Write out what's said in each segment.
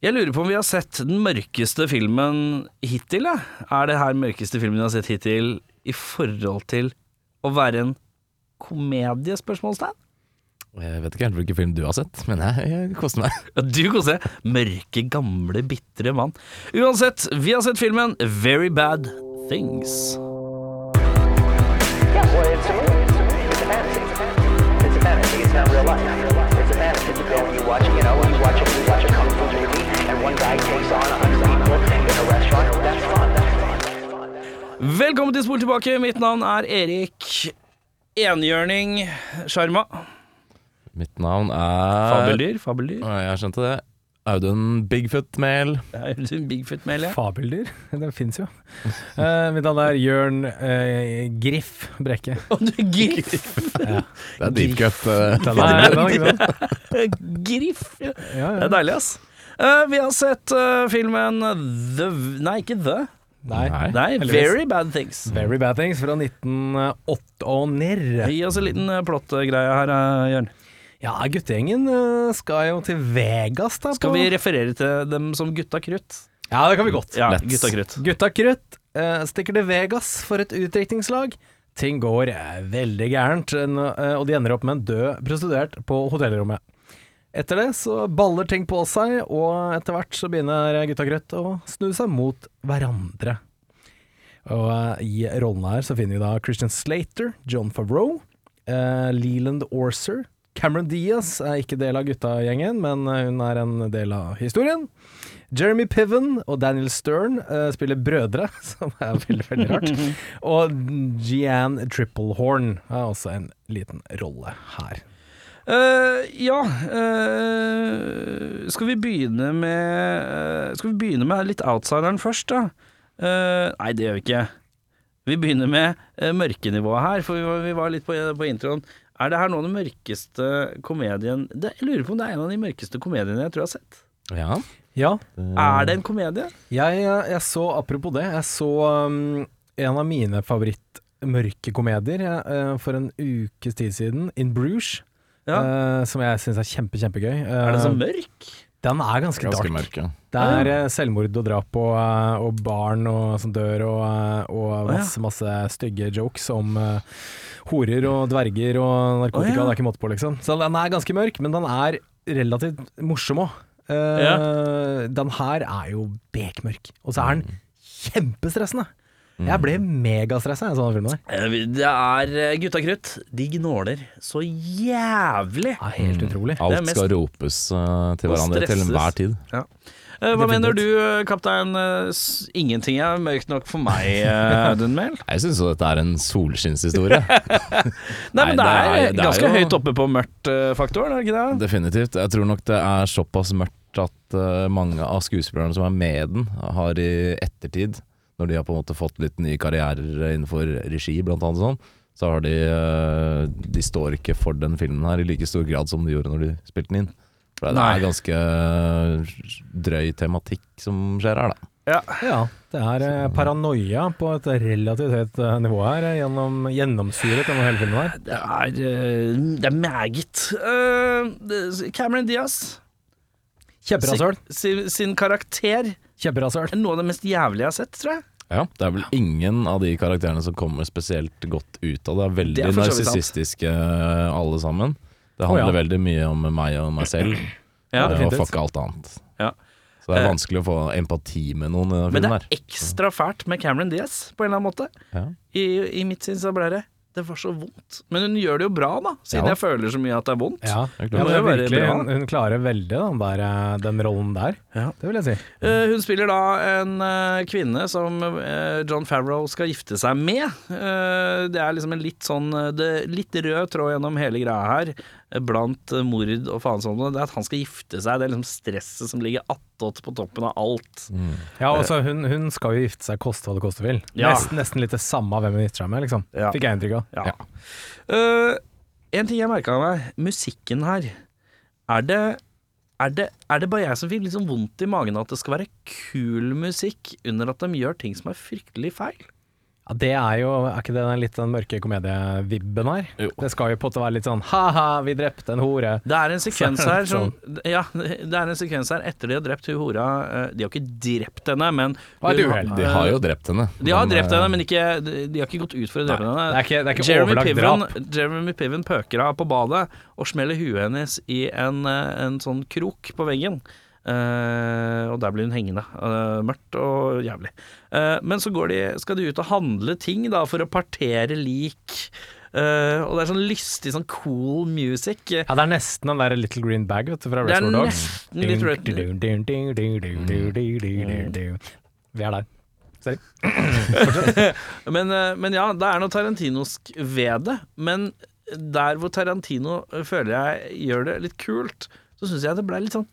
Jeg lurer på om vi har sett den mørkeste filmen hittil, ja. Er det her mørkeste filmen vi har sett hittil i forhold til å være en komedie, spørsmålstegn? Jeg vet ikke helt hvilken film du har sett, men jeg, jeg koster meg. Ja, Du koser deg. Mørke, gamle, bitre mann. Uansett, vi har sett filmen Very Bad Things. Yeah, well, it's a movie. It's a movie. It's a fantasy. It's a fantasy. It's not real life. It's a fantasy. You and you watch, you know, you watch a, Velkommen til Spol tilbake. Mitt navn er Erik Enhjørning Sjarma. Mitt navn er Fabeldyr. Fabeldyr. Å, Jeg skjønte det. Audun Bigfoot-mel. Det er jo Bigfoot-mail, ja. Fabeldyr, det fins jo. Eh, mitt navn er Jørn eh, Griff Brekke. Og du er Griff. Det er deep cut. eh. Den er, den er ikke sant? Griff. Ja. Ja, Det er deilig, ass. Eh, vi har sett uh, filmen The Nei, ikke The. Nei. Nei. Nei. Very Bad Things. Very Bad Things fra 1908 og nirr. Gi oss en liten uh, plottgreie her, eh, Jørn. Ja, guttegjengen eh, skal jo til Vegas, da. Skal på- vi referere til dem som Gutta Krutt? Ja, det kan vi godt. Ja, Gutta Krutt. Gutta Krutt uh, stikker til Vegas for et utdrikningslag. Ting går eh, veldig gærent, en, eh, og de ender opp med en død prostituert på hotellrommet. Etter det så baller ting på seg, og etter hvert så begynner Gutta grøtt å snu seg mot hverandre. Og eh, i rollene her så finner vi da Christian Slater, John Favreau, eh, Leland Orser, Cameron Diaz er ikke del av gutta-gjengen, men eh, hun er en del av historien. Jeremy Piven og Daniel Stern eh, spiller brødre, som er veldig, veldig rart. Og Jeanne Triplehorn har også en liten rolle her. Eh, ja uh, Skal vi begynne med uh, Skal vi begynne med litt outsideren først, da? Eh, nei, det gjør vi ikke. Vi begynner med uh, mørkenivået her, for vi var, vi var litt på, på introen. Er det her nå den mørkeste komedien det, Jeg lurer på om det er en av de mørkeste komediene jeg tror jeg har sett. Ja. Ja, Er det en komedie? jeg, jeg så, apropos det, jeg så um, en av mine favoritt-mørke komedier for en ukes tid siden, In Bruges. Ja. uh, som jeg syns er kjempe, kjempegøy. Er den så Eh, mørk? Den er ganske, Ganske dark. mørk, ja. Det er uh, selvmord og drap og, og barn og, som dør og, og ja. masse, masse stygge jokes om horer og dverger og narkotika. Oh, ja. Det er ikke måte på, liksom. Så den er ganske mørk, men den er relativt morsom òg. Den her er jo bekmørk, og så er den kjempestressende. Jeg ble megastressa i sånne filmer. Eh, Det er eh, Gutta Krutt. De gnåler så jævlig. Er helt utrolig. Det er Alt mest- skal ropes eh, til hverandre til stresses. enhver tid. Ja. Eh, hva Definitivt. mener du, kaptein? Eh, s- Ingenting er mørkt nok for meg, Dunmel. Jeg syns jo dette er en solskinnshistorie. Nei, men det Nei, er, det er- det er ganske jo- høyt oppe på mørkt-faktoren, er det ikke det? Definitivt. Jeg tror nok det er såpass mørkt at eh, mange av skuespillerne som er med i den, har i ettertid, når de har på en måte fått litt nye karrierer innenfor regi, blant annet sånn, så har de eh, De står ikke for den filmen her i like stor grad som de gjorde når de spilte den inn. For det Nei. er ganske eh, drøy tematikk som skjer her, da. Ja, det er eh, paranoia på et relativt høyt nivå her, gjennom, gjennomsyret gjennom hele filmen her. Det er, det er meget. Uh, Cameron Diaz Kjemperasøl. sin, sin karakter Kjemperasøl. er noe av det mest jævlige jeg har sett, tror jeg. Ja, Det er vel ingen av de karakterene som kommer spesielt godt ut av det. Det er Det veldig er for så vidt sant. narsissistiske alle sammen. Det Å, ja. handler veldig mye om meg og meg selv, Ja, eh, og definitivt. fuck alt annet. Ja. Så det er Eh, vanskelig å få empati med noen i den Men det filmen er her. ekstra fælt med Cameron Diaz, på en eller annen måte. Ja. I, i mitt syn så ble det Det var så vondt. Men hun gjør det jo bra, da, siden Ja. jeg føler så mye at det er vondt. Ja, Det er ja virkelig, hun, hun klarer veldig den, der, eh, den rollen der. Ja. Det vil jeg si. Uh, hun spiller da en uh, kvinne som uh, John Favreau skal gifte seg med. Det er liksom en litt sånn det, Litt rød tråd gjennom hele greia her, blant eh, mord og faen sånn. Det er at han skal gifte seg. Det er liksom stresset som ligger attåt på toppen av alt. Ja, altså hun, hun skal jo gifte seg koste hva det koste vil. Ja. Nesten, nesten litt det samme av hvem hun gifter seg med, liksom. Ja. Fikk jeg inntrykk av. Ja. Uh, en ting jeg merka meg, musikken her. Er det, er, det, er det bare jeg som fikk litt sånn vondt i magen av at det skal være kul musikk under at de gjør ting som er fryktelig feil? Ja, det er jo Er ikke det den litt den mørke komedievibben her? Jo. Det skal jo på en måte være litt sånn ha-ha, vi drepte en hore. Det er en sekvens her som Sånn. Ja, det er en sekvens her etter de har drept hun hora eh, De har ikke drept henne, men hun- du? De har jo drept henne. De har men, drept eh, henne, men ikke, de, har ikke gått ut for å drepe henne. Det er ikke, det er ikke Jeremy overlagt Piven, drap. Jeremy Piven pøker av på badet og smeller huet hennes i en, eh, en sånn krok på veggen. Uh, og der blir hun hengende. Uh, mørkt og jævlig. Uh, men så de, skal de ut og handle ting da, for å partere lik. og det er sånn lystig, sånn cool music. Ja, det er nesten den der Little Green Bag vet du, fra Reservoir Dogs. Vi er der. Sorry. men, men ja, det er noe tarantinosk ved det. Men der hvor Tarantino føler jeg gjør det litt kult, så syns jeg det ble litt sånn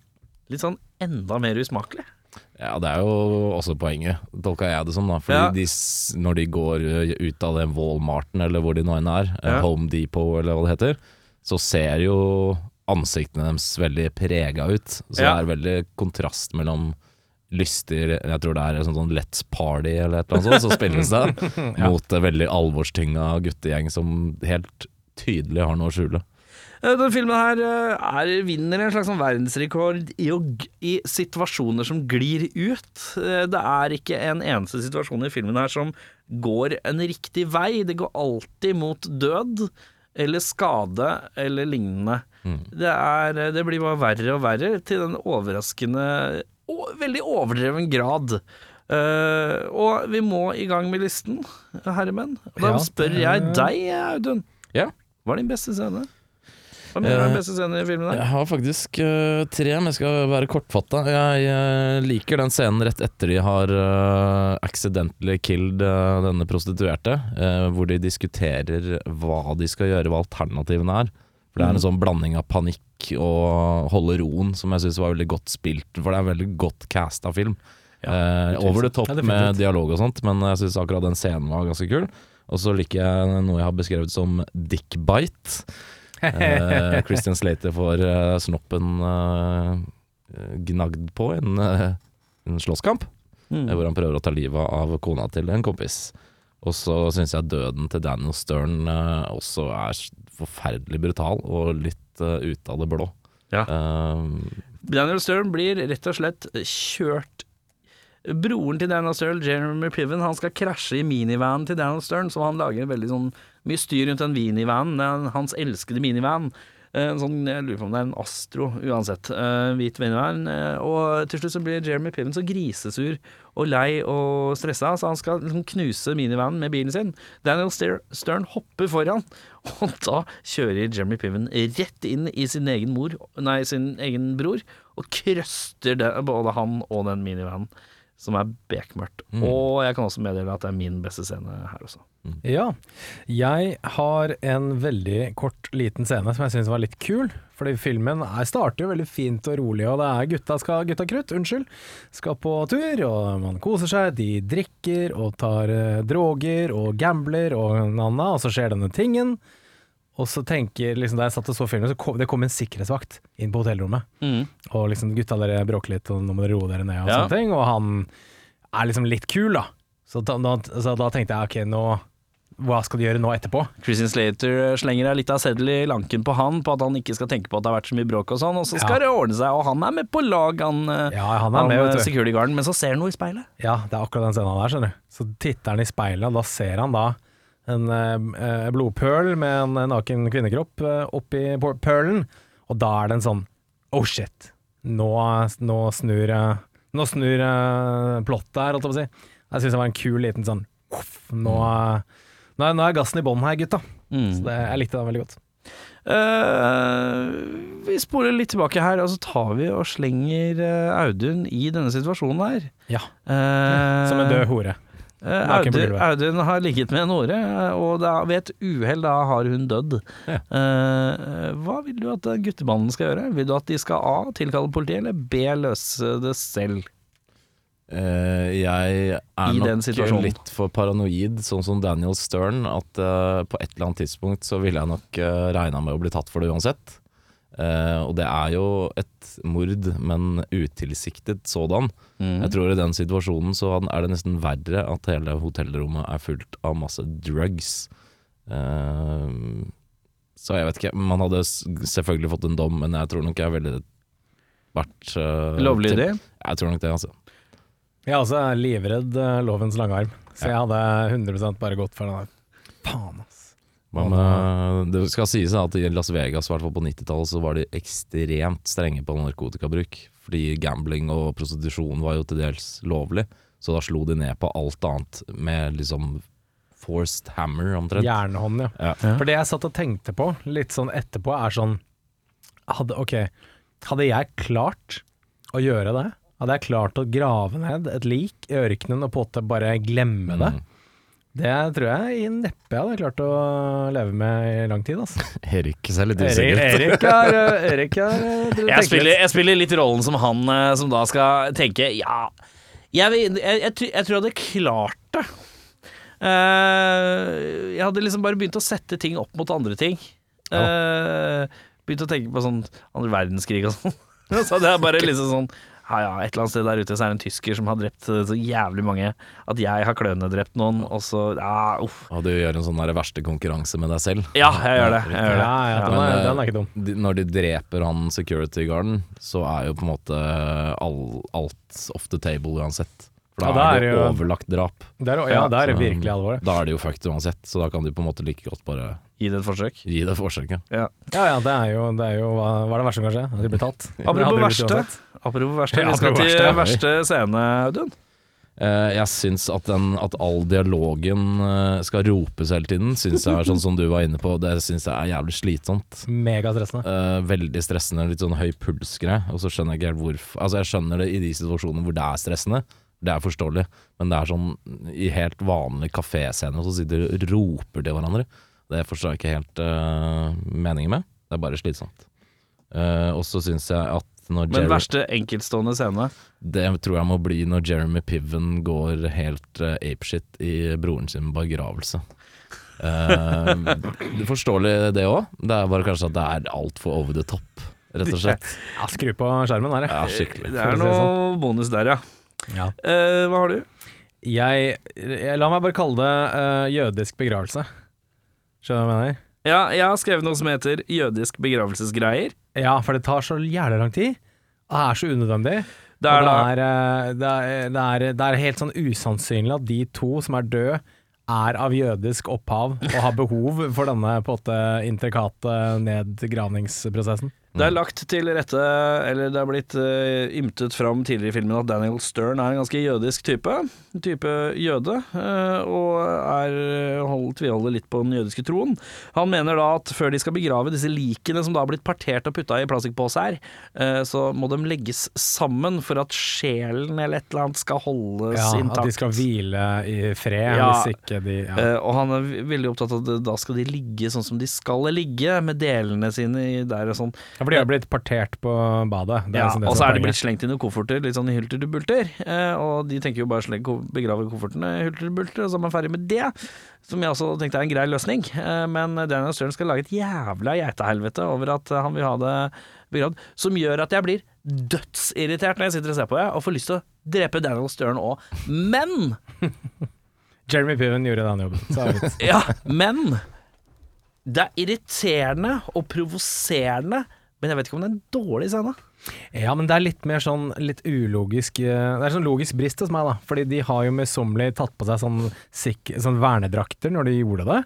litt sånn enda mer usmakelig. Ja, det er jo også poenget, tolka jeg det som. da Fordi Ja. de, Når de går ut av den Walmarten, eller hvor de nå enn er, eh, Ja. Home Depot eller hva det heter, så ser jo ansiktene deres veldig prega ut. Så Ja. det er veldig kontrast mellom lystig Jeg tror det er en sånn, sånn Let's Party eller et eller annet sånt, så spilles det, mot en veldig alvorstynga guttegjeng som helt tydelig har noe å skjule. Eh, Denne filmen her eh, er, vinner en slags sånn verdensrekord i, i situasjoner som glir ut. Eh, Det er ikke en eneste situasjon i filmen her som går en riktig vei. Det går alltid mot død eller skade eller lignende. Det, er, det blir bare verre og verre til den overraskende og veldig overdreven grad. Uh, og vi må i gang med listen, herremenn. Da Ja, spør jeg deg, Audun. Ja. Hva er din beste scene? Hva mener du er Eh, den beste scenen i filmen? Jeg har faktisk uh, tre, men jeg skal være kortfatta. Jeg uh, liker den scenen rett etter de har uh, accidentally killed eh, denne prostituerte, eh, hvor de diskuterer hva de skal gjøre, hva alternativene er. For det er en sånn blanding av panikk og holde roen som jeg syns var veldig godt spilt, for det er en veldig godt casta film. eh, over the top Ja, med dialog og sånt, men jeg syns akkurat den scenen var ganske kul. Og så liker jeg noe jeg har beskrevet som dick bite. Eh, Christian Slater får eh, snoppen eh, gnagd på i en, eh, en slåsskamp, Mm. hvor han prøver å ta livet av kona til en kompis. Og så syns jeg døden til Daniel Stern eh, også er forferdelig brutal, og litt eh, ut av det blå. Ja. Daniel Stern blir rett og slett kjørt Broren til Daniel Stern, Jeremy Piven, han skal krasje i minivanen til Daniel Stern, så han lager veldig sånn mye styr rundt den minivanen. Hans elskede minivan. Eh, En sånn, jeg lurer på om det er en Astro, uansett. Eh, hvit minivan. Eh, og til slutt så blir Jeremy Piven så grisesur og lei og stressa, så han skal liksom knuse minivanen med bilen sin. Daniel Stern hopper foran, og da kjører Jeremy Piven rett inn i sin egen mor, nei, sin egen bror, og krøster både han og den minivanen, som er bekmørkt. Mm. Og jeg kan også meddele at det er min beste scene her også. Ja. Jeg har en veldig kort, liten scene som jeg syns var litt kul. Fordi filmen er, starter jo veldig fint og rolig, og det er gutta skal gutta krutt, unnskyld. Skal på tur, og man koser seg. De drikker og tar eh, droger og gambler og nanna, og så skjer denne tingen. Og så tenker liksom, Da jeg satt og så filmen, så kom det kom en sikkerhetsvakt inn på hotellrommet. Og liksom gutta dere bråker litt, og nå må dere roe dere ned og Ja. sånne ting. Og han er liksom litt kul, da. Så da, så da tenkte jeg ok, nå hva skal de gjøre nå etterpå? Christian Slater slenger litt av seddel i lanken på han, på at han ikke skal tenke på at det har vært så mye bråk og sånn, og så skal Ja. det ordne seg, og han er med på lag, han, eh, Ja, han er han med, eh, men så ser han noe i speilet. Ja, det er akkurat den scenen der, skjønner du. Så titter han i speilet, og da ser han da en eh, blodpøl med en naken kvinnekropp eh, oppi pølen, og da er det en sånn oh shit, nå, nå snur eh, Nå snur uh, plottet her, holdt jeg på å si. Jeg syns det var en kul liten sånn nå, eh, nå, er, nå er gassen i bånn her, gutta. Så det, jeg likte den veldig godt. Uh, vi spoler litt tilbake her, og så tar vi og slenger eh, Audun i denne situasjonen her. Ja, Uh, Som en død hore. Eh, Audun. Audun har ligget med en åre, og da, ved et uhell da har hun dødd. Ja. Uh, hva vil du at guttemannen skal gjøre? Vil du at de skal A. tilkalle politiet, eller B. løse det selv? Uh, jeg er I nok litt for paranoid, sånn som Daniel Stern, at uh, på et eller annet tidspunkt så ville jeg nok uh, regna med å bli tatt for det uansett. Eh, og det er jo et mord, men utilsiktet sådan. Jeg tror i den situasjonen så er det nesten verre at hele hotellrommet er fullt av masse drugs. Eh, så jeg vet ikke. Man hadde selvfølgelig fått en dom, men jeg tror nok jeg ville vært uh, Lovlydig. Jeg tror nok det, altså. Jeg er også livredd eh, lovens lange arm, så jeg hadde 100 bare gått for den der. Faen, Hva med, det skal sies at i Las Vegas, i hvert fall på 90-tallet, så var de ekstremt strenge på narkotikabruk. Fordi gambling og prostitusjon var jo til dels lovlig, så da slo de ned på alt annet med liksom forced hammer, omtrent. Jernhånd, ja. Ja. For det jeg satt og tenkte på litt sånn etterpå, er sånn hadde, Ok, hadde jeg klart å gjøre det? Hadde jeg klart å grave ned et lik i ørkenen og på en måte bare glemme det? Mm. Det tror jeg i neppe jeg hadde klart å leve med i lang tid, altså. Erik ser litt Erik, usikker. Erik er, Erik er Jeg spiller, jeg spiller litt rollen som han som da skal tenke Ja, jeg, jeg, jeg tror jeg hadde klart det. Uh, jeg hadde liksom bare begynt å sette ting opp mot andre ting. Uh, begynt å tenke på sånn andre verdenskrig og sånn. så hadde jeg bare liksom sånn ja, ja, et eller annet sted der ute så er det en tysker som har drept eh, så jævlig mange at jeg har klønende drept noen, og så Ja, uff. Og du gjør en sånn der verste konkurranse med deg selv. Ja, jeg gjør det. Jeg gjør det. Ja, ja, den, er, eh, den er ikke dum. De, når de dreper han security guarden, så er jo på en måte all, alt off the table uansett. For da Ja, da er det jo- overlagt drap. Det er, ja, det er det virkelig alvor. Da er det jo fucked uansett, så da kan de på en måte like godt bare Gi det et forsøk. gi det et forsøk, Ja, ja, det er jo, det er jo hva, er det verste som kan skje? At de blir tatt? Apropos verste. Apropos verste. Ja, Vi skal til verste. verste scene, Audun. Eh, jeg syns at, den, at all dialogen eh, skal ropes hele tiden, syns jeg er sånn som du var inne på, det syns jeg er jævlig slitsomt. Megastressende. Eh, veldig stressende, litt sånn høy puls-greie. Og så skjønner jeg ikke helt hvorfor Altså, jeg skjønner det i de situasjonene hvor det er stressende, det er forståelig, men det er sånn i helt vanlige kaféscener, så sitter de og roper til hverandre. Det forstår jeg ikke helt uh, meningen med. Det er bare slitsomt. Uh, og så syns jeg at når Men verste enkeltstående scene. Det tror jeg må bli når Jeremy Piven går helt uh, apeshit i broren sin begravelse. Uh, forståelig det òg. Det er bare kanskje at det er altfor over the top, rett og slett. Ja, skru på skjermen her, Ja, skikkelig. Det er det sånn. noe bonus der, ja. Ja. Eh, hva har du? Jeg, jeg La meg bare kalle det eh, jødisk begravelse. Skjønner du hva jeg mener? Ja, jeg har skrevet noe som heter jødisk begravelsesgreier. Ja, for det tar så jævlig lang tid. Det er så unødvendig. Det er Og det, er, eh, det, er, det, er, det er helt sånn usannsynlig at de to som er døde, er av jødisk opphav og har behov for denne på en måte intrikate nedgravningsprosessen. Det er lagt til rette, eller det er blitt uh, ymtet fram tidligere i filmen at Daniel Stern er en ganske jødisk type. Type jøde, Uh, og er hold, tviholder litt på den jødiske troen. Han mener da at før de skal begrave disse likene som da har blitt partert og putta i plastikkposer, uh, så må de legges sammen for at sjelen eller et eller annet skal holdes Ja, intakt. at de skal hvile i fred, Ja. hvis ikke de ja. uh, og han er veldig opptatt av at da skal de ligge sånn som de skal ligge, med delene sine i der og sånn. Ja, for de har blitt partert på badet. Det Ja, liksom og så er de blitt slengt inn i kofferter, litt sånn i hulter til bulter. Eh, og de tenker jo bare sleng, begrave koffertene i hulter til bulter, og så er man ferdig med det. Som jeg også tenkte er en grei løsning. Eh, men Daniel Stern skal lage et jævla geitehelvete over at eh, han vil ha det begravd, som gjør at jeg blir dødsirritert når jeg sitter og ser på det, og får lyst til å drepe Daniel Stern òg. Men Jeremy Piven gjorde den jobben. Ja, men det er irriterende og provoserende, men jeg vet ikke om det er en dårlig scene. Ja, men det er litt mer sånn litt ulogisk eh, Det er sånn logisk brist hos meg, da. Fordi de har jo møysommelig tatt på seg sånn, sånn vernedrakter når de gjorde det.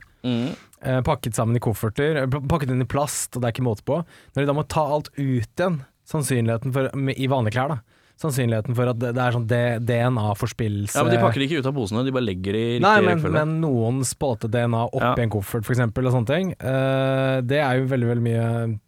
Eh, pakket sammen i kofferter, eh, pakket inn i plast, og det er ikke måte på. Når de da må ta alt ut igjen, sannsynligheten for I vanlige klær, da. Sannsynligheten for at det, er sånn DNA-forspillelse Ja, men De pakker det ikke ut av posene, de bare legger det i riktig Nei, men, rekkefølge. men noen spåte DNA oppi Ja. en koffert, eksempel, og sånne ting. eh, det er jo veldig, veldig mye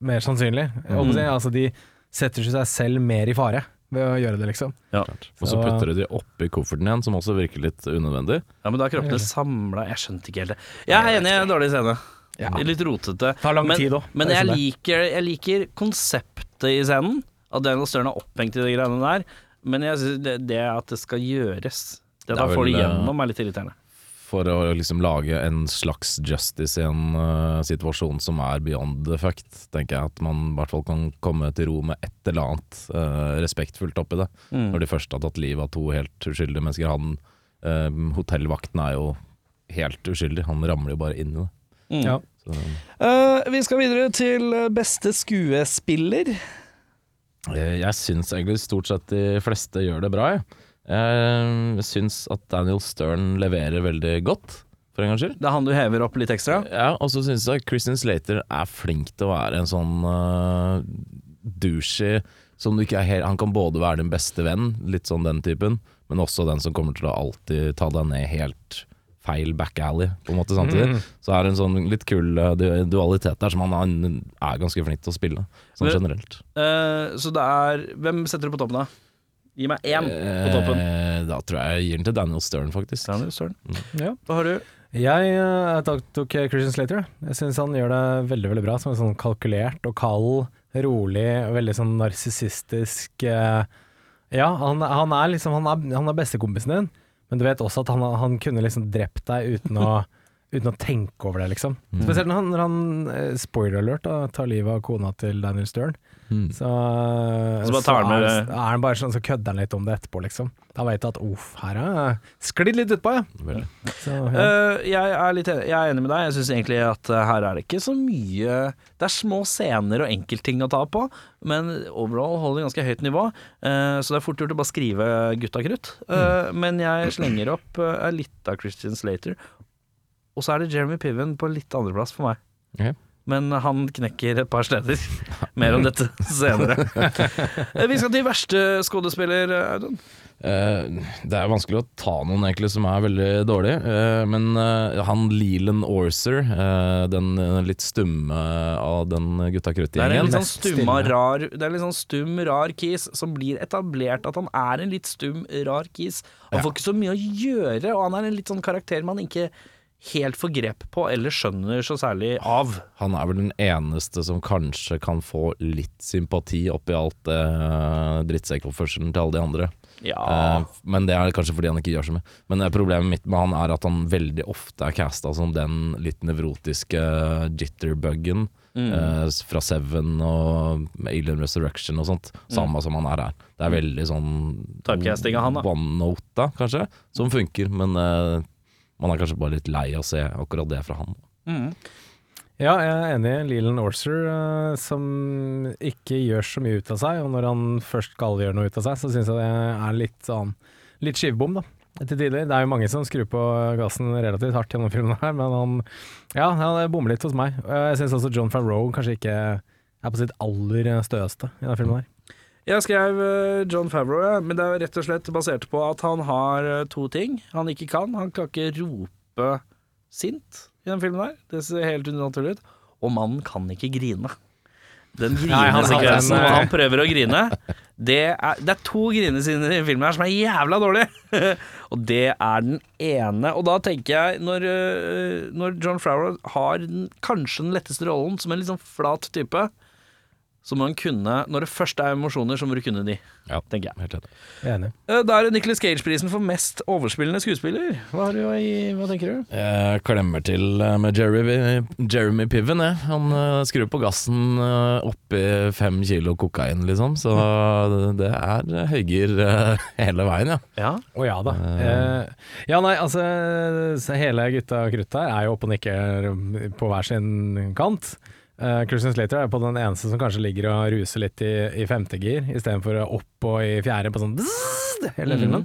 mer sannsynlig. Mm. si. Altså, de setter seg selv mer i fare ved å gjøre det, liksom. Ja. Og så putter de de oppi kofferten igjen, som også virker litt unødvendig. ja, men da er kroppene samla Jeg skjønte ikke helt det. Jeg er enig i en dårlig scene. Ja. Litt rotete. Tar lang men, tid òg. Men jeg liker, jeg liker konseptet i scenen. At Daniel Stern er opphengt i de greiene der. Men jeg synes det, det at det skal gjøres Det Det er får det eh, gjennom, er litt irriterende. For å liksom lage en slags justice i en uh, situasjon som er beyond the fact, tenker jeg at man i hvert fall kan komme til ro med et eller annet uh, respektfullt oppi det. Mm. Når de først har tatt livet av to helt uskyldige mennesker. Han, uh, hotellvakten er jo helt uskyldig, han ramler jo bare inn i det. Mm. Ja. Eh, vi skal videre til beste skuespiller. eh, jeg syns egentlig stort sett de fleste gjør det bra, jeg. Jeg syns at Daniel Stern leverer veldig godt, for en gangs skyld. Det er han du hever opp litt ekstra. Ja, og så syns jeg Christian Slater er flink til å være en sånn uh, douchey som du ikke er helt Han kan både være din beste venn, litt sånn den typen, men også den som kommer til å alltid ta deg ned helt feil back alley, på en måte, samtidig. Så er det en sånn litt kul uh, dualitet der som han er ganske flink til å spille, sånn generelt. Uh, så det er Hvem setter du på toppen, da? Gi meg én på toppen. Eh, da tror jeg jeg gir den til Daniel Stern, faktisk. Daniel Stern. Ja. Hva har du? Jeg uh, tok, tok Christian Slater. jeg. Syns han gjør det veldig veldig bra. Som en sånn kalkulert og kald, rolig og veldig sånn narsissistisk uh, Ja, han, han er liksom Han er, han er bestekompisen din, men du vet også at han, han kunne liksom drept deg uten å Uten å tenke over det, liksom. Mm. Spesielt når han, når han eh, spoiler alert, da, tar livet av kona til Daniel Stern. Mm. Så, eh, Så bare tar han er, med- er han bare sånn, så kødder han litt om det etterpå, liksom. Da vet du at uff, her har jeg sklidd litt utpå, ja. ja. Så, ja. uh, jeg, er litt enig, jeg er enig med deg. Jeg syns egentlig at eh, her er det ikke så mye Det er små scener og enkeltting å ta på, men overall holder det ganske høyt nivå. Uh, så det er fort gjort å bare skrive gutta krutt. Eh, Men jeg slenger opp uh, litt av Christian Slater. Og så er det Jeremy Piven på litt andreplass for meg. Ok. Men han knekker et par steder. Mer om dette senere. Eh, Vi skal til verste skuespiller, Audun. Uh, det er vanskelig å ta noen egentlig som er veldig dårlig, uh, men uh, han Leland Orser, eh, den eh, litt stumme av den gutta Det krutt-gjengen litt sånn Det er en litt sånn stum, rar kis som blir etablert at han er en litt stum, rar kis. Han Ja. får ikke så mye å gjøre, og han er en litt sånn karakter man ikke helt får grep på eller skjønner så særlig av. Han er vel den eneste som kanskje kan få litt sympati oppi alt det uh, drittsekkoppførselen til alle de andre. Ja. Eh, men det er kanskje fordi han ikke gjør så mye. Men eh, problemet mitt med han er at han veldig ofte er casta som den litt nevrotiske jitterbuggen Mm. Uh, fra Seven og Alien Resurrection og sånt. Samme som han er her. Det er veldig sånn Typecasting av han, da. One note, da, kanskje, som funker. Men eh, man er kanskje bare litt lei av å se akkurat det fra han. Mm. Ja, jeg er enig. Leland Orser, eh, som ikke gjør så mye ut av seg, og når han først skal gjøre noe ut av seg, så syns jeg det er litt sånn Litt skivebom, da. Til tider. Det er jo mange som skrur på gassen relativt hardt gjennom filmen her, men han Ja, han bommer litt hos meg. Jeg syns også John Favreau kanskje ikke er på sitt aller støeste i denne filmen her. Jeg skrev eh, John Favreau, ja, men det er rett og slett basert på at han har eh, to ting han ikke kan. Han kan ikke rope sint i den filmen her. Det ser helt unaturlig ut. Og mannen kan ikke grine. Den grinesekvensen hvor eh, han prøver å grine, det er, det er to grinescener i filmen her som er jævla dårlige. og det er den ene. Og da tenker jeg, når, øh, når John Favreau har den, kanskje den letteste rollen som en litt sånn flat type, så må han kunne Når det først er emosjoner, så må du kunne de, Ja. tenker jeg. Helt enig. Jeg er enig. Eh, Da er det Nicholas Cage-prisen for mest overspillende skuespiller. Hva, har du i, hva tenker du? Jeg klemmer til eh, med Jeremy, Jeremy Piven, jeg. Han eh, skrur på gassen oppi fem kilo kokain, liksom. Så det er høygir hele veien, ja. Ja. Oh, ja da. Uh, ja, nei, altså Hele gutta og krutta er jo oppe og nikker på hver sin kant. Uh, Christian Slater er på den eneste som kanskje ligger og ruser litt i, i femte gir, istedenfor opp og i fjerde på sånn bzzz, hele Mhm. filmen.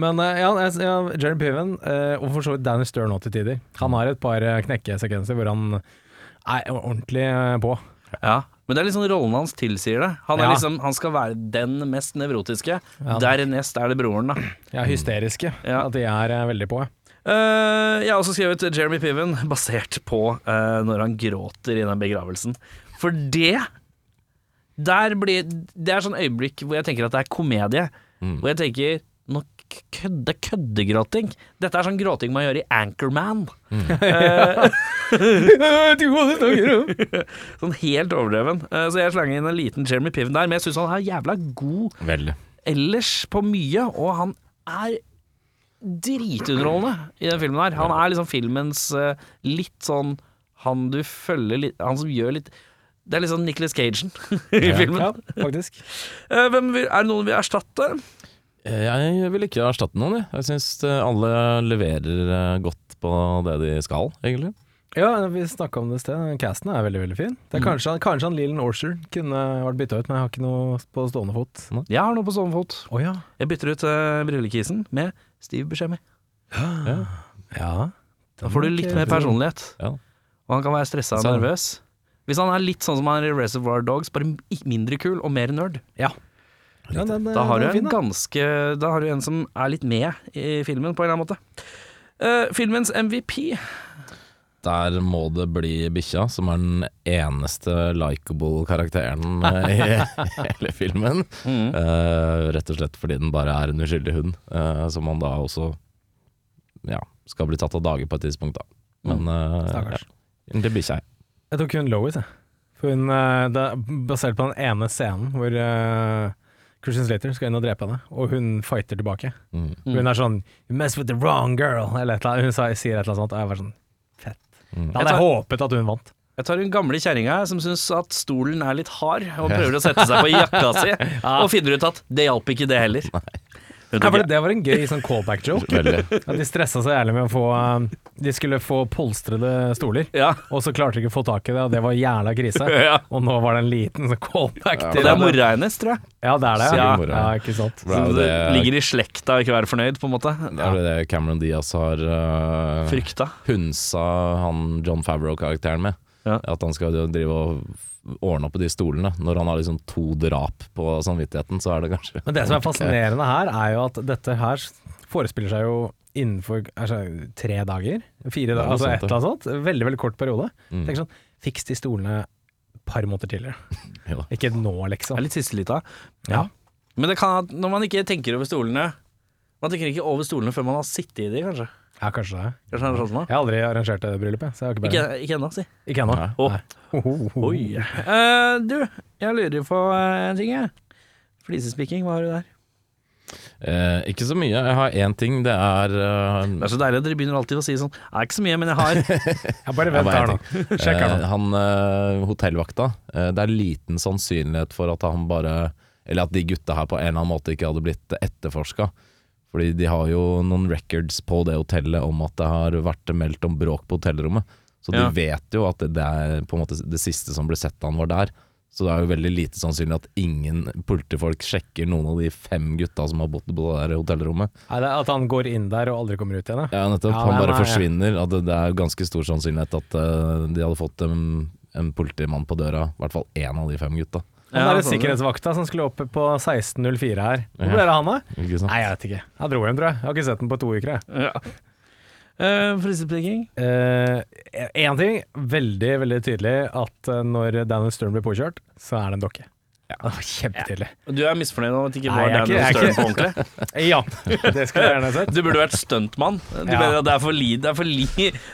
Men uh, ja, ja, Jeremy Piven, uh, og for så vidt Danny Stern også til tider, han har et par knekkesekvenser hvor han er ordentlig på. ja. Men det er liksom rollen hans tilsier det. Han, er Ja. liksom, han skal være den mest nevrotiske. Ja. Dernest er det broren, da. Ja, hysteriske. Ja. At de er veldig på. Eh, jeg har også skrevet Jeremy Piven, basert på uh, når han gråter i den begravelsen. For det der blir, Det er sånn øyeblikk hvor jeg tenker at det er komedie. Mm. Hvor jeg tenker nå kødde, køddegråting. Dette er sånn gråting man gjør i Anchorman. Eh, sånn helt overdreven. Så jeg slang inn en liten Jeremy Piven der, men jeg syns han er jævla god Vel. ellers på mye, og han er dritunderholdende i den filmen her. Han er liksom filmens eh, litt sånn Han du følger litt Han som gjør litt Det er litt sånn Nicholas Cagen i Ja. filmen. Ja, faktisk. Eh, hvem vil, er det noen vi erstatte? Eh, Jeg vil ikke erstatte noen, jeg. Jeg syns alle leverer eh, godt på det de skal, egentlig. Ja, vi snakka om det i sted. Casten er veldig veldig fin. Det er kanskje, kanskje han Leland Orcher kunne vært bytta ut, men jeg har ikke noe på stående fot. Jeg har noe på stående fot. Å ja. Jeg bytter ut uh, brillekisen med Steve Buscemi. Ja. ja. Da får du litt mer personlighet. Ja. Og han kan være stressa og nervøs. Hvis han er litt sånn som han er i Reservoir Dogs, bare mindre kul og mer nerd, Ja. ja den, da har du en fin, da. ganske Da har du en som er litt med i filmen, på en eller annen måte. Uh, filmens MVP Der må det bli bikkja, som er den eneste likeable karakteren eh, i hele filmen. Mm. Uh, rett og slett fordi den bare er en uskyldig hund, uh, som man da også ja, skal bli tatt av dage på et tidspunkt, da. Men uh, Stakkars. ja, det bikkja, jeg. Jeg tok hun Lois, jeg. For hun, det er basert på den ene scenen hvor uh, Christian Slater skal inn og drepe henne, og hun fighter tilbake. Mm. Mm. Hun er sånn You mess with the wrong girl, eller et eller annet. Hun sier et eller annet sånt, og jeg var sånn. Mm. Da hadde jeg håpet at hun vant. Jeg tar hun gamle kjerringa som syns at stolen er litt hard, og prøver å sette seg på jakka si, og finner ut at det hjalp ikke, det heller. Hun Ja, for det, det var en gøy sånn callback-joke. At de stressa så jævlig med å få eh, De skulle få polstrede stoler, ja. og så klarte de ikke å få tak i det, og det var jævla krise. ja. Og nå var det en liten sånn callback Ja, Og til det er mora hennes, tror jeg. Ja, det er det. Sikkert Ja, ja ikke sant. Det er det det, ligger i slekta å ikke være fornøyd, på en måte. det er jo det Cameron Diaz har uh, Frykta. hunsa han John Favreau-karakteren med. Ja. At han skal drive og ordne opp i de stolene. Når han har liksom to drap på samvittigheten, så er det kanskje Men det som er fascinerende her, er jo at dette her forespiller seg jo innenfor altså, tre dager. Fire dager, altså et eller annet sånt. Veldig, veldig kort periode. Mm. Tenk sånn, Fiks de stolene et par måneder tidligere. ja. Ikke nå, liksom. Det er litt siste lita. Ja. Men det kan når man ikke tenker over stolene Man tenker ikke over stolene før man har sittet i de, kanskje. Ja, kanskje det. Kanskje det er sånn da? Jeg har aldri arrangert det bryllupet, så jeg har ikke Ikke, ikke ennå, si. Ikke ennå. Nei. Oi. Eh, du, jeg lurer på eh, en ting, jeg. Flisespikking, hva har du der? Eh, ikke så mye. Jeg har én ting. Det er eh, Det er så deilig at dere begynner alltid å si sånn Det er ikke så mye, men jeg har Jeg bare vent bare her nå. Sjekk her eh, nå. Han eh, hotellvakta, eh, det er liten sannsynlighet for at han bare Eller at de gutta her på en eller annen måte ikke hadde blitt etterforska. Fordi de har jo noen records på det hotellet om at det har vært meldt om bråk på hotellrommet. Så de vet jo at det, det er på en måte det siste som ble sett da han var der. Så det er jo veldig lite sannsynlig at ingen politifolk sjekker noen av de fem gutta som har bodd på det der hotellrommet. Nei, det er at han går inn der og aldri kommer ut igjen, ja. Ja, nettopp. Ja, han nei, bare nei, forsvinner. At det, det er ganske stor sannsynlighet at uh, de hadde fått en, en politimann på døra. I hvert fall én av de fem gutta. Han Ja, der sånn, sikkerhetsvakta som skulle opp på 16.04 her. Hvor ble det av han, da? Ikke sant? Nei, jeg vet ikke. Han dro hjem, tror jeg. Jeg har ikke sett den på to uker, jeg. ja. uh, Flisespikking? Én ting, veldig veldig tydelig at eh, når Daniel Stern blir påkjørt, så er det en dokke. Ja, det var Kjempetydelig. Du er misfornøyd med at det ikke Nei, var jeg er Daniel ikke- er Stern på ordentlig? Ja, det skulle jeg gjerne sett. Du burde vært stuntmann. Du Ja. at det er for li... Det er for li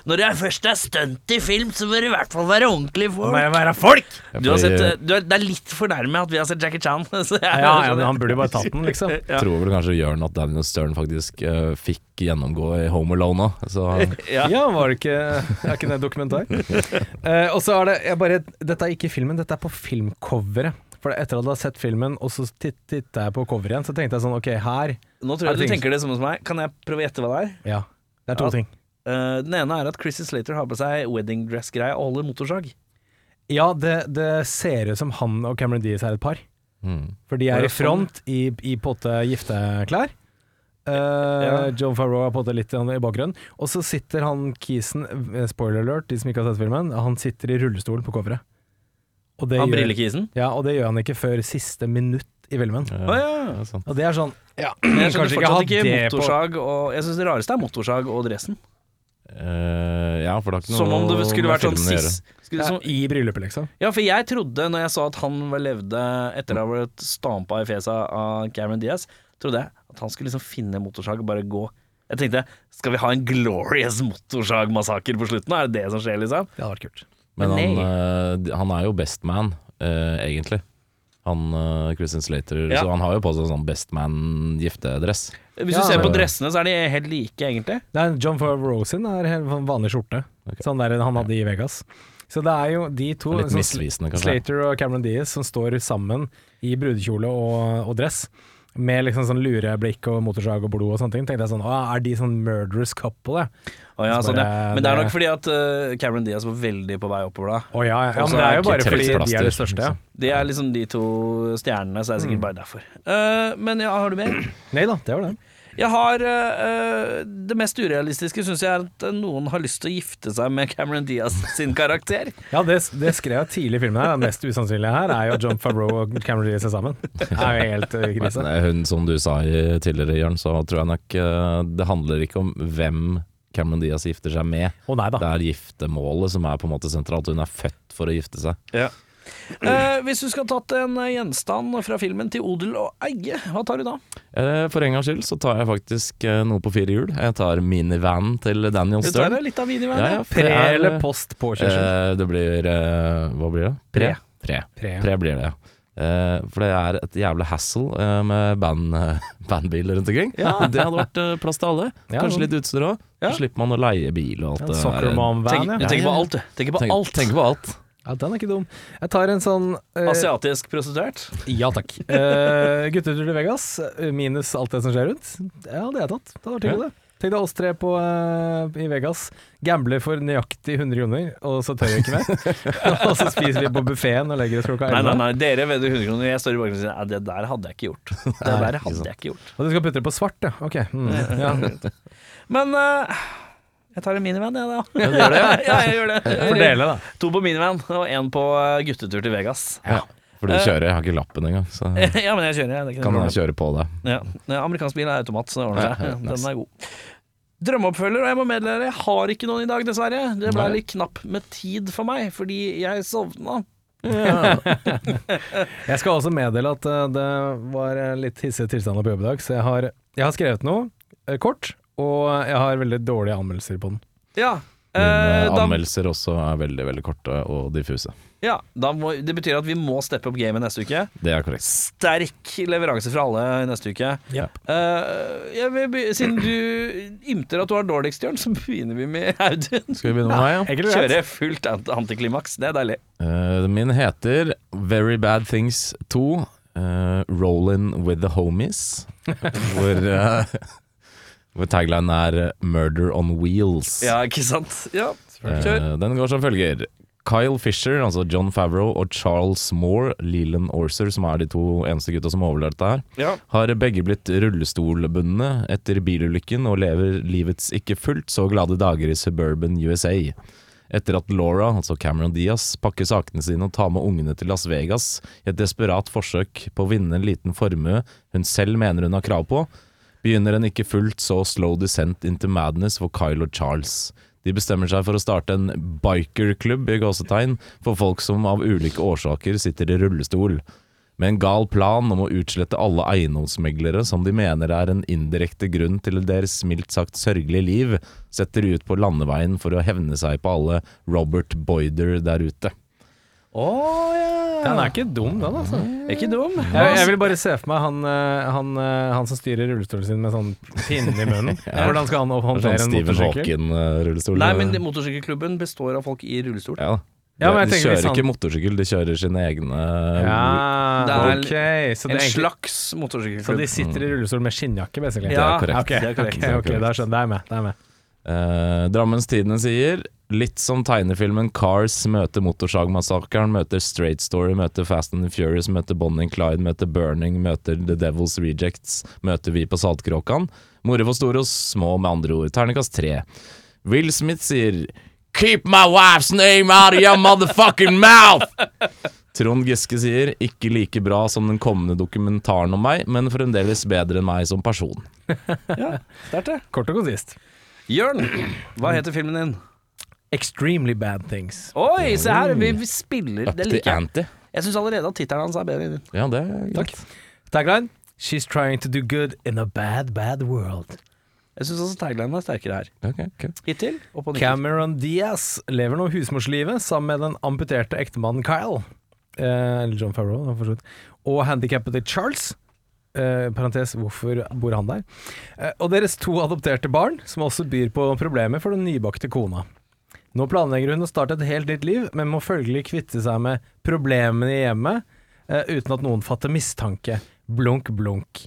Når det er først er stunt i film, så bør det i hvert fall være ordentlig Må folk. jeg være folk! Du har sett, du er, det er litt for nærme at vi har sett Jackie Chan. Så jeg, Ja, ja, men han burde jo bare tatt den, liksom. Ja. tror vel kanskje Jørn at Daniel Stern faktisk uh, fikk gjennomgå i Home Alone òg. Så Ja. Ja, var det ikke Er ikke det dokumentar? uh, og så er det jeg bare, Dette er ikke filmen, dette er på filmcoveret. For etter at jeg hadde sett filmen, og så titt- titta jeg på coveret igjen, så tenkte jeg sånn Ok, her Nå tror jeg du ting- tenker det samme som meg. Kan jeg prøve å gjette hva det er? Ja. Det er to Ja. ting. Uh, den ene er at Chrissy Slater har på seg wedding dress-greie og holder motorsag. Ja, det, det ser ut som han og Cameron Diaz er et par. mm. For de er i sånn. front i, i potte gifteklær. Uh, Ja. John Farrow er på en litt i bakgrunnen. Og så sitter han kisen, eh, spoiler alert, de som ikke har sett filmen, han sitter i rullestol på coveret. Og det, Han gjør, brillekisen. ja, og det gjør han ikke før siste minutt i filmen. Ja, ja, ja. sant. Og det er sånn ja, Men jeg skjønner fortsatt ikke ikke motorsag og Jeg syns det rareste er motorsag og dressen. Uh, ja, for det har ikke noe Som om det skulle vært sånn sist skulle, ja, I bryllupet, liksom. Ja, for jeg trodde, når jeg så at han levde etter å ha blitt stampa i fjeset av Cameron Diaz, trodde jeg at han skulle liksom finne motorsag og bare gå. Jeg tenkte, skal vi ha en glorious motorsagmassakre på slutten? Er det det som skjer, liksom? Det hadde vært kult. Men han, eh, han er jo best man, uh, egentlig. Han uh, Christian Slater, Ja. så han har jo på seg sånn Best Man-giftedress. Hvis Ja, du ser på dressene, så er de helt like, egentlig. Nei, John Favreau sin er helt sånn vanlig skjorte. Okay. Sånn der han hadde i Vegas. Så det er jo de to, Litt sånn misvisende, kanskje. Slater og Cameron Diaz, som står sammen i brudekjole og, og dress. Med liksom sånn lureblikk og motorsag og blod og sånne ting. Tenkte jeg sånn, å, Er de sånn murderous couple, oh, ja, Så sånn, ja. Men det er nok fordi at uh, Cameron Diaz var veldig på vei oppover da. Å ja, ja. ja men det er jo bare fordi de er de største, ja. De er liksom de to stjernene, så det er sikkert bare derfor. Uh, men ja, har du mer? Nei da, det var det. Jeg har uh, Det mest urealistiske syns jeg er at eh, noen har lyst til å gifte seg med Cameron Diaz sin karakter. Ja, det, det skrev jeg tidlig i filmen her. Det mest usannsynlige her er jo at John Favreau og Cameron Diaz er sammen. Det er jo helt uh, krise. Men, hun, som du sa tidligere, Jørn, så tror jeg nok det handler ikke om hvem Cameron Diaz gifter seg med. Oh, nei da. Det er giftermålet som er på en måte sentralt. Hun er født for å gifte seg. Eh, hvis du skal tatt en eh, gjenstand fra filmen til odel og eie, hva tar du da? Eh, For en gangs skyld så tar jeg faktisk eh, noe på fire hjul. Jeg tar minivan til Daniel Du tar Stern. det litt av minivan, Ja, Ja, ja, for Pre det er, eller post påkjørsel? eh, Det blir eh, Hva blir det? Pre. Pre. Pre, ja. Pre blir det, ja. Eh, for det er et jævla hassle eh, med band, eh, bandbiler rundt omkring. Ja. Det hadde vært eh, plass til alle. Ja, Kanskje litt utstyr òg. Ja. Så slipper man å leie bil og alt Ja, det Soccer mom van, Tenk, ja. du tenker på alt, du. Tenker på Tenk, alt. tenk på alt. Ja. Den er ikke dum. Jeg tar en sånn eh, Asiatisk prostituert. Ja takk. Uh, Guttetur til Vegas, eh, minus alt det som skjer rundt. Ja, det hadde jeg tatt. Det hadde vært hyggelig, det. Tenk deg oss tre på, eh, i Vegas. Gambler for nøyaktig 100 kroner, og så tør vi ikke mer. og så spiser vi på buffeen og legger oss klokka Nei, 11. nei, nei, dere vedder 100 kroner. Jeg står i bakgrunnen og sier "Nei, det der hadde jeg ikke gjort. Det der hadde jeg ikke gjort. Og du skal putte det på svart, ja. Ok. Mm. Ja. Men eh, jeg tar en minivan, jeg, da. Ja, du gjør det, ja. ja, jeg gjør det. Fordele, da. To på minivan og én på eh, guttetur til Vegas. Ja. For du Eh. kjører, jeg har ikke lappen engang, så ja, men jeg kjører, jeg. Det kan jeg kjøre på deg. Ja. Ja, Amerikansk bil er automat, så det ordner seg. Ja, ja, nice. Den er god. Drømmeoppfølger, og jeg må meddele jeg har ikke noen i dag, dessverre. Det ble litt knapp med tid for meg, fordi jeg sovna. Jeg skal også meddele at eh, det var eh, litt hissige tilstander på jobb i dag, så jeg har, jeg har skrevet noe eh, kort, og jeg har veldig dårlige anmeldelser på den. Ja. Mine eh, da, anmeldelser også er veldig, veldig korte og diffuse. ja da må, det betyr at vi må steppe opp gamet neste uke. Det er korrekt. Sterk leveranse fra alle neste uke. Ja Eh, jeg vil be, siden du ymter at du har dårligst, Jørn, så begynner vi med Audun. Skal vi begynne med meg, ja? Enkelt og greit. Kjøre fullt ant- antiklimaks. Det er deilig. Eh, min heter Very Bad Things 2. Uh, Rollin' with the homies. hvor, eh, hvor taglinen er 'Murder on Wheels'. Ja, ikke sant? Ja, kjør. Eh, den går som følger. Kyle Fisher, altså John Favreau, og Charles Moore, Leland Orser, som er de to eneste gutta som overlevde dette her, Ja. har begge blitt rullestolbundne etter bilulykken og lever livets ikke fullt så glade dager i suburban USA. Etter at Laura, altså Cameron Diaz, pakker sakene sine og tar med ungene til Las Vegas i et desperat forsøk på å vinne en liten formue hun selv mener hun har krav på, begynner en ikke fullt så slow descent into madness for Kyle og Charles. De bestemmer seg for å starte en bikerklubb i gåsetegn for folk som av ulike årsaker sitter i rullestol. Med en gal plan om å utslette alle eiendomsmeglere som de mener er en indirekte grunn til deres mildt sagt sørgelige liv, setter ut på landeveien for å hevne seg på alle Robert Boyder der ute. Å ja. Den er ikke dum, den, altså. Ikke dum. Jeg, jeg vil bare se for meg han, eh, han, eh, han som styrer rullestolen sin med sånn pinne i munnen. Hvordan skal han håndtere Sånn en motorsykkel? Hawking-rullestol. Nei, men motorsykkelklubben består av folk i rullestol. ja. Ja, men jeg de kjører ikke motorsykkel, de kjører sine egne Ja, Det er ok. Så, det En slags egentlig, slags så de sitter i rullestol med skinnjakke, basically? Det er korrekt. Ok, Det er korrekt. ok, ok, da skjønner jeg. Det er med. Det er med. Eh, Drammens Tidende sier Litt som tegnefilmen Cars møter Motorsagmassakren, møter Straight Story, møter Fast and Furious, møter Bonnie and Clyde, møter Burning, møter The Devil's Rejects, møter Vi på Saltkråkan. Moro for store og små, med andre ord. Terningkast tre. Will Smith sier Keep my wife's name out of your motherfucking mouth! Trond Giske sier ikke like bra som den kommende dokumentaren om meg, men fremdeles bedre enn meg som person. Ja, sterkt det. Kort og konsist. Jørn, hva heter filmen din? Extremely bad things. Oi, se her, vi, vi spiller. Up Det to liker jeg. ante. Jeg syns allerede at tittelen hans er bedre. enn din. Ja, det er Takk. Tagline She's trying to do good in a bad, bad world. Jeg syns også taglinen er sterkere her. Ok, ok. Hittil og på nytt. Cameron Diaz lever nå husmorslivet sammen med den amputerte ektemannen Kyle. Eh, eller John Farrow, da, for så vidt. og handikappede Charles. Eh, parentes, hvorfor bor han der? Eh, og deres to adopterte barn, som også byr på problemer for den nybakte kona. Nå planlegger hun å starte et helt nytt liv, men må følgelig kvitte seg med problemene i hjemmet, eh, uten at noen fatter mistanke. Blunk, blunk.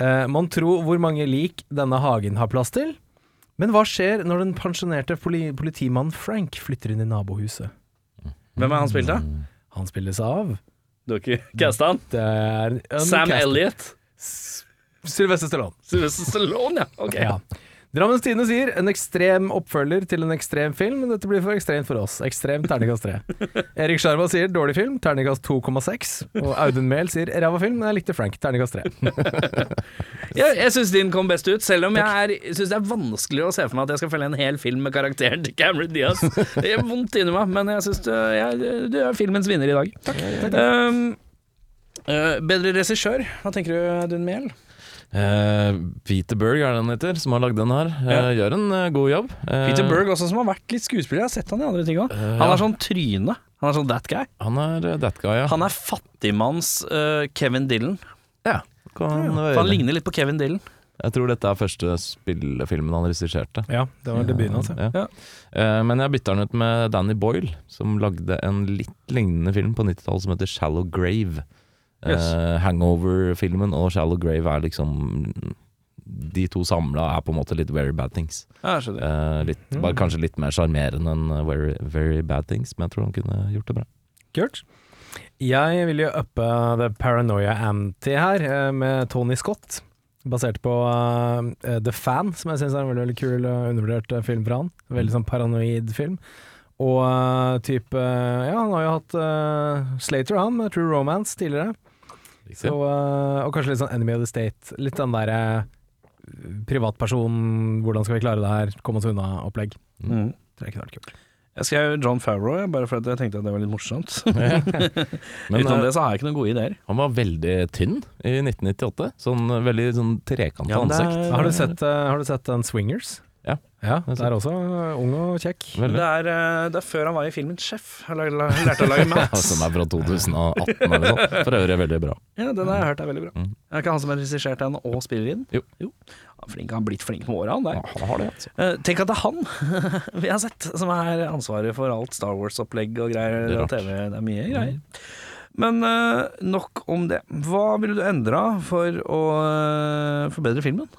Eh, mon tro hvor mange lik denne hagen har plass til? Men hva skjer når den pensjonerte poli politimannen Frank flytter inn i nabohuset? Hvem er han spilt av? Han spilles av Du har ikke casta han? Det er Sam Elliot. Sylvester Stallone. Sylvester Stallone, ja. Ok. Ja. Drammens Tidende sier en ekstrem oppfølger til en ekstrem film, dette blir for ekstremt for oss. Ekstrem terningkast 3. Erik Sjarma sier dårlig film, terningkast 2,6. Og Audun Mehl sier ræva film, men jeg likte Frank, terningkast 3. Jeg, jeg syns din kom best ut, selv om jeg syns det er vanskelig å se for meg at jeg skal følge en hel film med karakteren til Cameron Diaz. Det gjør vondt inni meg, men jeg syns du, du er filmens vinner i dag. Takk Um, eh, bedre regissør, hva tenker du, Dun Mehl? Uh, Peter Berg er det han heter, som har lagd den her. Uh, Ja. Gjør en uh, god jobb. Peter Berg også, som har vært litt skuespiller. Jeg har sett han i andre ting òg. Han ja. er sånn tryne. Han er sånn that guy. Han er that guy, ja. Han er fattigmanns Kevin Dillon. ja. Kan ja. Han ligner litt på Kevin Dillon. Jeg tror dette er første spillefilmen han regisserte. Ja, det var debuten hans. ja. Ja. Eh, men jeg bytter den ut med Danny Boyle, som lagde en litt lignende film på 90-tallet som heter Shallow Grave. Eh, Yes. Hangover-filmen og Shallow Grave er liksom De to samla er på en måte litt Very Bad Things. Ja. Eh, litt, bare Kanskje litt mer sjarmerende enn eh, very, very Bad Things, men jeg tror han kunne gjort det bra. Kult. Jeg vil jo uppe The Paranoia Anti her, eh, med Tony Scott. Basert på uh, The Fan, som jeg syns er en veldig, veldig kul og undervurdert eh, film fra han. Veldig sånn paranoid film. Og uh, type Ja, han har jo hatt eh, Slater, han, med True Romance tidligere. Så, eh, og kanskje litt sånn Enemy of the State. Litt den derre privatperson, hvordan skal vi klare det her, komme oss unna-opplegg. Mm. Tror jeg kunne vært kult. Jeg skrev John Favreau, bare fordi jeg tenkte at det var litt morsomt. Men Utenom eh, det så har jeg ikke noen gode ideer. han var veldig tynn i 1998. Sånn eh, veldig sånn trekanta Ja, det er- ansikt. Har du sett, eh, har du sett den Swingers? Ja. Ja, det er også ung og kjekk. Det er, eh, det er før han var i filmen lær- lærte å lage mat. Ja, som er fra 2018 eller noe. For øvrig veldig bra. Ja, den har jeg hørt er veldig bra. Mm. Er ikke han som har regissert den og spiller i den? Jo. Han er flink, han har blitt flink med åra, han der. han har det, altså. Eh, tenk at det er han vi har sett, som er ansvaret for alt Star Wars-opplegg og greier. Det er rart. TV, det er mye greier. Men eh, nok om det. Hva ville du endra for å eh, forbedre filmen?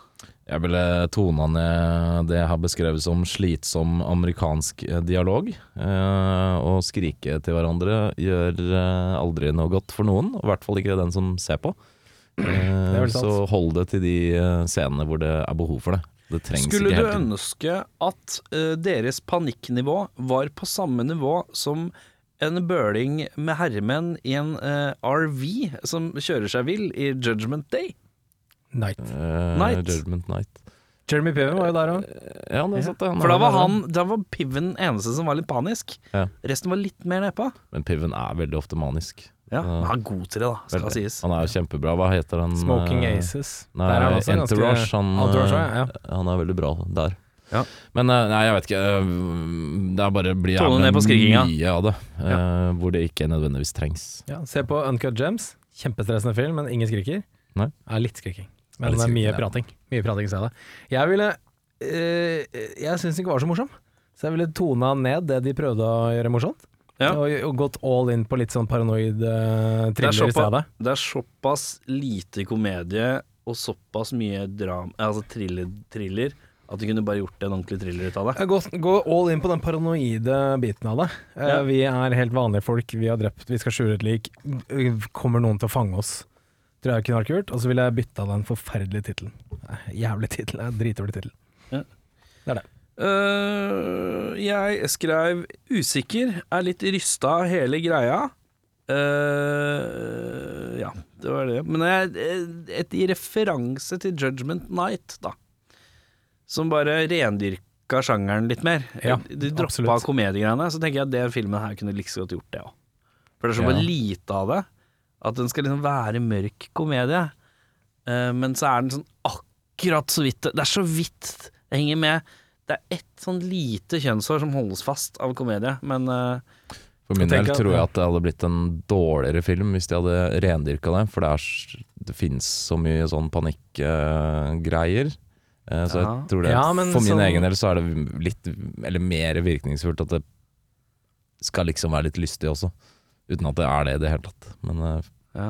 Jeg ville tona ned det jeg har beskrevet som slitsom amerikansk eh, dialog. Eh, å skrike til hverandre gjør eh, aldri noe godt for noen, i hvert fall ikke den som ser på. Eh, så hold det til de eh, scenene hvor det er behov for det. Det Skulle du ønske at eh, deres panikknivå var på samme nivå som en bøling med herremenn i en eh, RV som kjører seg vill i Judgment Day? Night. Eh, Night. Judgment Night. Jeremy Piven var jo der òg. Ja, det er sant For da var han Da var Piven den eneste som var litt panisk. Ja. Resten var litt mer nedpå. Men Piven er veldig ofte manisk. Ja, Ja. men han er god til det, da, skal Veldig. sies. Han er jo kjempebra. Hva heter han? Smoking eh, Aces. Nei, Der er han også ganske- Entourage. Han, Entourage, eh, ja. han er veldig bra der. Ja. Men eh, nei, jeg vet ikke. eh, Det er bare blir jævlig mye av det. eh, Hvor det ikke nødvendigvis trengs. Ja, se på Uncut Gems. Kjempestressende film, men ingen skriker. Nei. Er litt skriking. Men det er mye prating. Mye prating, sa jeg det. Jeg ville øh, Jeg syns den ikke var så morsom. Så jeg ville tona ned det de prøvde å gjøre morsomt. Ja. Og, og gått all in på litt sånn paranoid uh, er, thriller i stedet. det er såpass lite komedie og såpass mye dram, altså thriller, thriller at du kunne bare gjort en ordentlig thriller ut av det. Gå, gå all in på den paranoide biten av det. Eh, Ja. Vi er helt vanlige folk, vi har drept, vi skal skjule et lik. Kommer noen til å fange oss? Tror jeg kunne vært kult. Og så ville jeg bytta den forferdelige tittelen. Eh, Jævlig tittel. Dritdårlig tittel. Ja. Det er det. Uh, jeg skrev 'usikker', er litt rysta av hele greia. Uh, ja, det var det. Men jeg, et, i referanse til Judgment Night, da. Som bare rendyrka sjangeren litt mer. Ja, De droppa komediegreiene. Så tenker jeg at den filmen her kunne like så godt gjort det òg. For det er så Ja. bare lite av det. At den skal liksom være mørk komedie. Eh, men så er den sånn akkurat så vidt Det er så vidt det henger med. Det er ett sånn lite kjønnshår som holdes fast av komedie, men eh, For min del tror jeg at det hadde blitt en dårligere film hvis de hadde rendyrka det, for det, er, det finnes så mye sånn panikkgreier. så Ja. jeg tror det Ja, For min så, egen del så er det litt Eller mer virkningsfullt at det skal liksom være litt lystig også. Uten at det er det i det hele tatt. Men eh, Ja.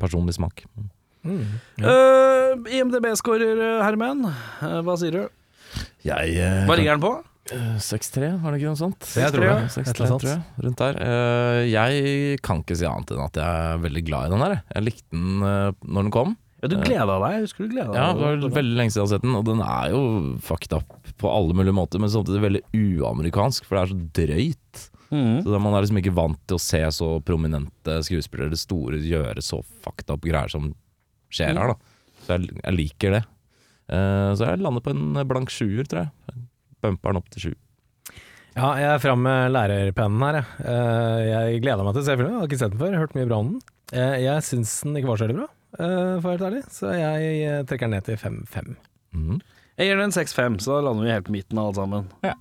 personlig smak. Mm. Uh, IMDb-skårer, Herman. uh, hva sier du? Jeg uh, Hva ligger den på? Eh, 6-3, var det ikke noe sånt? Jeg tror det. 6-3, Et tror jeg, rundt der. Eh, jeg kan ikke si annet enn at jeg er veldig glad i den her. jeg. Likte den eh, når den kom. Ja, du gleda deg. Jeg husker du gleda Ja, deg. det var veldig lenge siden jeg har sett den, og den er jo fucked up på alle mulige måter, men samtidig veldig uamerikansk, for det er så drøyt. Mhm. Så Man er liksom ikke vant til å se så prominente skuespillere store gjøre så fucked up greier som skjer her, da. Så jeg, jeg liker det. Uh, så jeg lander på en blank sjuer, tror jeg. Bumper den opp til sju. Ja, jeg er fram med lærerpennen her, jeg. uh, jeg gleda meg til å se filmen, jeg har ikke sett den før, hørt mye bra om den. Uh, jeg syns den ikke var så veldig bra, eh, for å være helt ærlig, så jeg trekker den ned til 5-5. Mm. Jeg gir den en 6-5, så da lander vi helt på midten av alt sammen. Ja.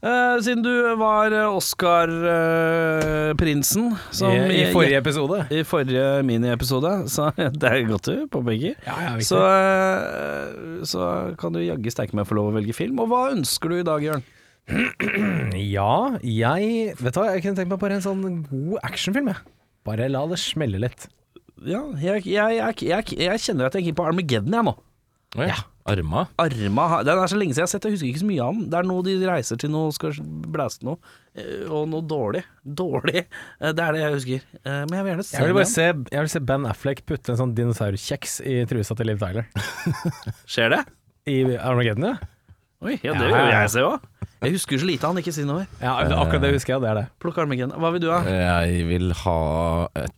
Eh, siden du var Oscar-prinsen I, I forrige episode. i forrige miniepisode, så det er godt du påpeker. Ja, ja. Så, uh, så kan du jaggu sterke meg få lov å velge film. Og hva ønsker du i dag, Jørn? Ja, jeg Vet du hva, jeg kunne tenkt meg bare en sånn god actionfilm, jeg. Bare la det smelle litt. Ja, jeg, jeg, jeg, jeg, kjenner at jeg er keen på Armageddon, jeg nå. Å ja. Arma? Arma Den er så lenge siden jeg har sett, jeg husker ikke så mye av den. Det er noe de reiser til noe, skal blæste noe, eh, og noe dårlig. Dårlig. Eh, Det er det jeg husker. Eh, Men jeg vil gjerne se Jeg vil den. bare se, jeg vil se Ben Affleck putte en sånn dinosaurkjeks i trusa til Liv Tyler. Skjer det? I Armageddon, ja. Oi, ja, det vil jeg se òg. Jeg husker så lite av han, ikke si noe mer. ja akkurat det husker jeg, det er det. Plukk Armageddon. Hva vil du ha? Jeg vil ha et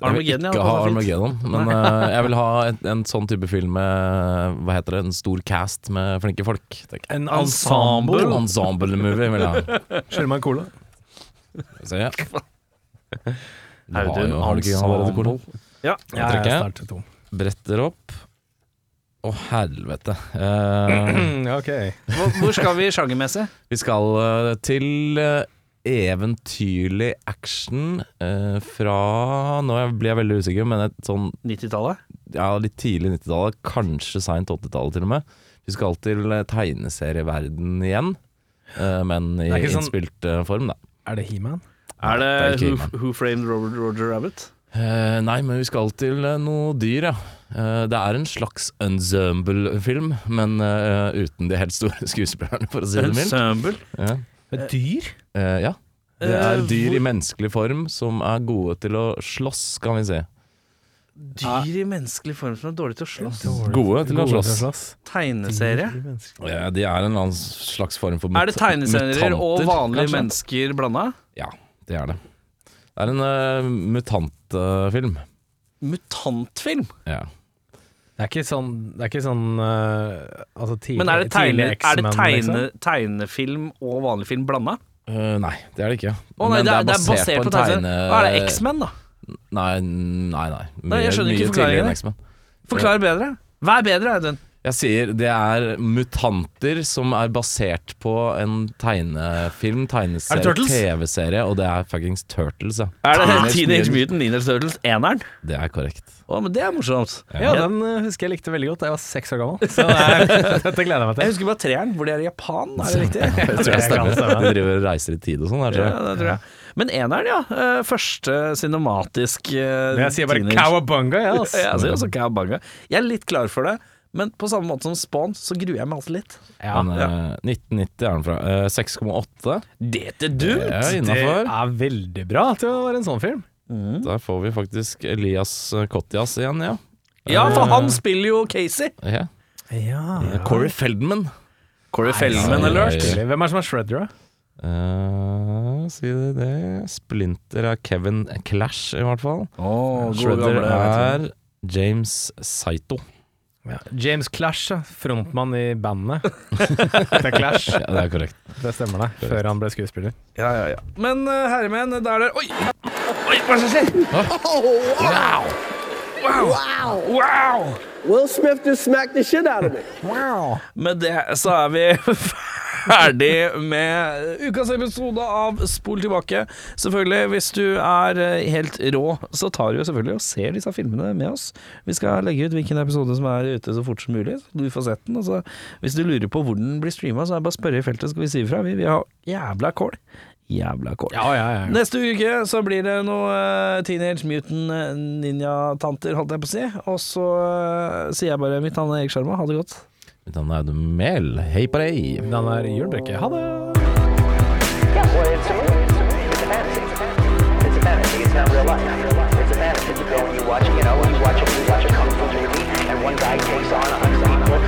jeg vil ikke ha. Armageddon, men uh, jeg vil ha en, en sånn type film med Hva heter det? En stor cast med flinke folk. jeg. En Ensemble. En Ensemble-movie vil jeg ha. Skylder meg en cola. Se, ja. Du Er har jo har du ikke allerede cola? Ja. Ja, jeg jeg. starter to. Bretter opp. Å, helvete. Uh, ok. Hvor, hvor skal vi sjangermessig? vi skal uh, til eh, eventyrlig action eh, fra Nå blir jeg veldig usikker, men et sånn 90-tallet? ja, litt tidlig 90-tallet, kanskje seint 80-tallet til og med. Vi skal til eh, tegneserieverden igjen, eh, men i sånn- innspilt eh, form, da. Er det He-Man? Er det, det er who, who Framed Robert Roger Rabbit? Eh, nei, men vi skal til eh, noe dyr, ja. Eh, det er en slags ensemble-film, men uten de helt store skuespillerne, for å si det mildt. Ensemble? Ja. Et dyr? Eh, ja. Det Eh, er dyr i menneskelig form som er gode til å slåss, kan vi si. Dyr i menneskelig form som er dårlige til å slåss. Gode til å slåss. Tegneserie? Ja, de er en annen slags form for Er det tegneserier og vanlige kanskje? mennesker blanda? Ja, det er det. Det er en uh, mutantfilm. Mutantfilm? ja. Det er ikke sånn, det er ikke sånn uh, altså tidlig, Men er det, tegne, er det tegne, liksom? tegnefilm og vanlig film blanda? Uh, nei, det er det ikke. Å nei, Men det er, det er basert på på tegne... Hva er det, X-Men, da? Nei, nei. nei. Nei, jeg skjønner ikke forklaringen. Forklar bedre. Er bedre, Audun? Jeg sier det er mutanter som er basert på en tegnefilm, Er tegneserie, TV-serie, og det er fuckings Turtles, ja. Er det Teenage Teenage Mutant- Ninja Turtles eneren? Det er korrekt. Å, men det er morsomt. Ja, den uh, husker jeg likte veldig godt. Jeg var seks år gammel. Så det er, dette gleder jeg meg til. Jeg husker bare treeren, hvor de er i Japan. Er det riktig? Det tror jeg stemmer. stemme. De driver og reiser i tid og sånn, er det Ja, ikke? det tror jeg. Men eneren, ja. eh, Første cinematisk uh, jeg sier bare teenage- cowabunga, jeg, Altså. Ja, jeg sier også cowabunga. Jeg er litt klar for det, men på samme måte som Spawn, så gruer jeg meg alltid litt. Ja, Men eh, 1990 er den fra. Eh, 6,8. Det er Det dumt! er det er veldig bra til å være en sånn film. Der får vi faktisk Elias Kotias igjen, ja. Ja, for han spiller jo Casey. ja. Ja. Corey Feldman. Corey Feldman alert. Hvem er det som er Shredder, da? Uh, si det det. Splinter er Kevin Clash, i hvert fall. Oh, Shredder er James Saito. James Clash, frontmann i bandet. Det er Clash. Ja, det er korrekt. Det stemmer, det. Før han ble skuespiller. Ja, ja, ja. Men uh, herremenn, da er der Oi! Oi, hva er det som skjer? Wow! Wow! Wow! Will Smith just smacked the shit out of me. Med det så er vi ferdig med ukas episode av Spol tilbake. Selvfølgelig, hvis du er eh, helt rå, så tar du jo selvfølgelig og ser disse filmene med oss. Vi skal legge ut hvilken episode som er ute så fort som mulig. Du får sett den. Altså, hvis du lurer på hvor den blir streama, så er det bare å spørre i feltet, så skal vi si ifra. Vi, vi har jævla kål. Jævla kål. Ja, ja, ja. Neste uke så blir det noe uh, Teenage Mutant eh, Ninja-tanter, holdt jeg på å si. Og så uh, sier jeg bare mitt navn er Erik Sjarma, ha det godt. Mitt navn er Audun Mehl. Hei på deg! Den er Julebrekke. Ha det! Yeah, well, it's a movie. It's a fantasy. It's a fantasy. It's not real life. It's a fantasy. You go and you watch, you know, you watch a, you watch a kung fu movie, and one guy takes on a hundred people,